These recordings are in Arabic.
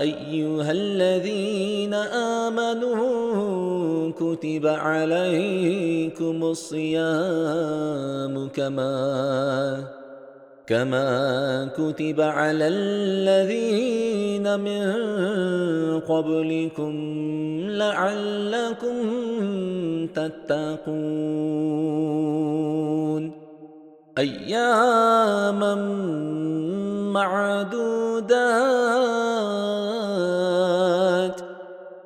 أيها الذين آمنوا كتب عليكم الصيام كما كما كتب على الذين من قبلكم لعلكم تتقون. أياما معدودات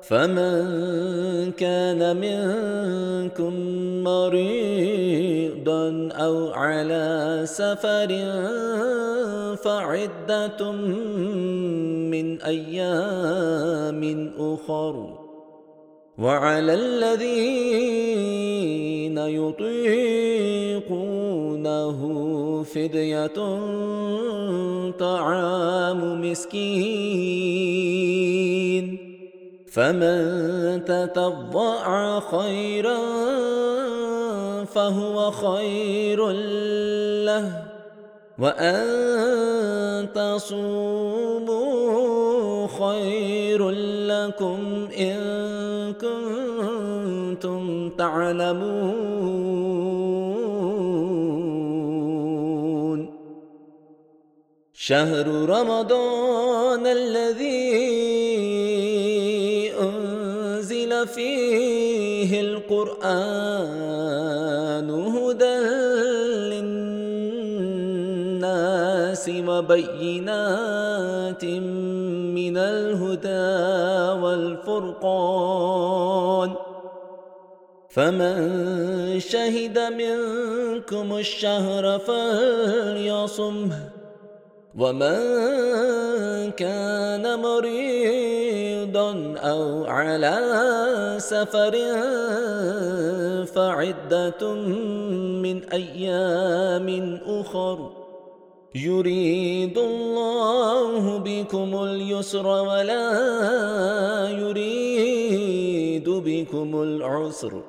فمن كان منكم مريضا أو على سفر فعدة من أيام أخر وعلى الذين يطيقونه فدية طعام مسكين فمن تتضع خيرا فهو خير له وأن تصوموا خير لكم إن كنتم تعلمون. شهر رمضان الذي أنزل فيه القرآن هدى للناس وبينات من الهدى والفرقان. فمن شهد منكم الشهر فليصمه ومن كان مريضا أو على سفر فعدة من أيام أخر. يريد الله بكم اليسر ولا يريد بكم العسر.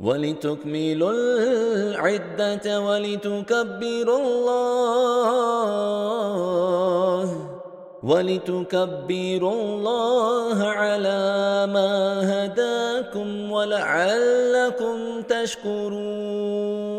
ولتكملوا العدة ولتكبروا الله. ولتكبروا الله على ما هداكم ولعلكم تشكرون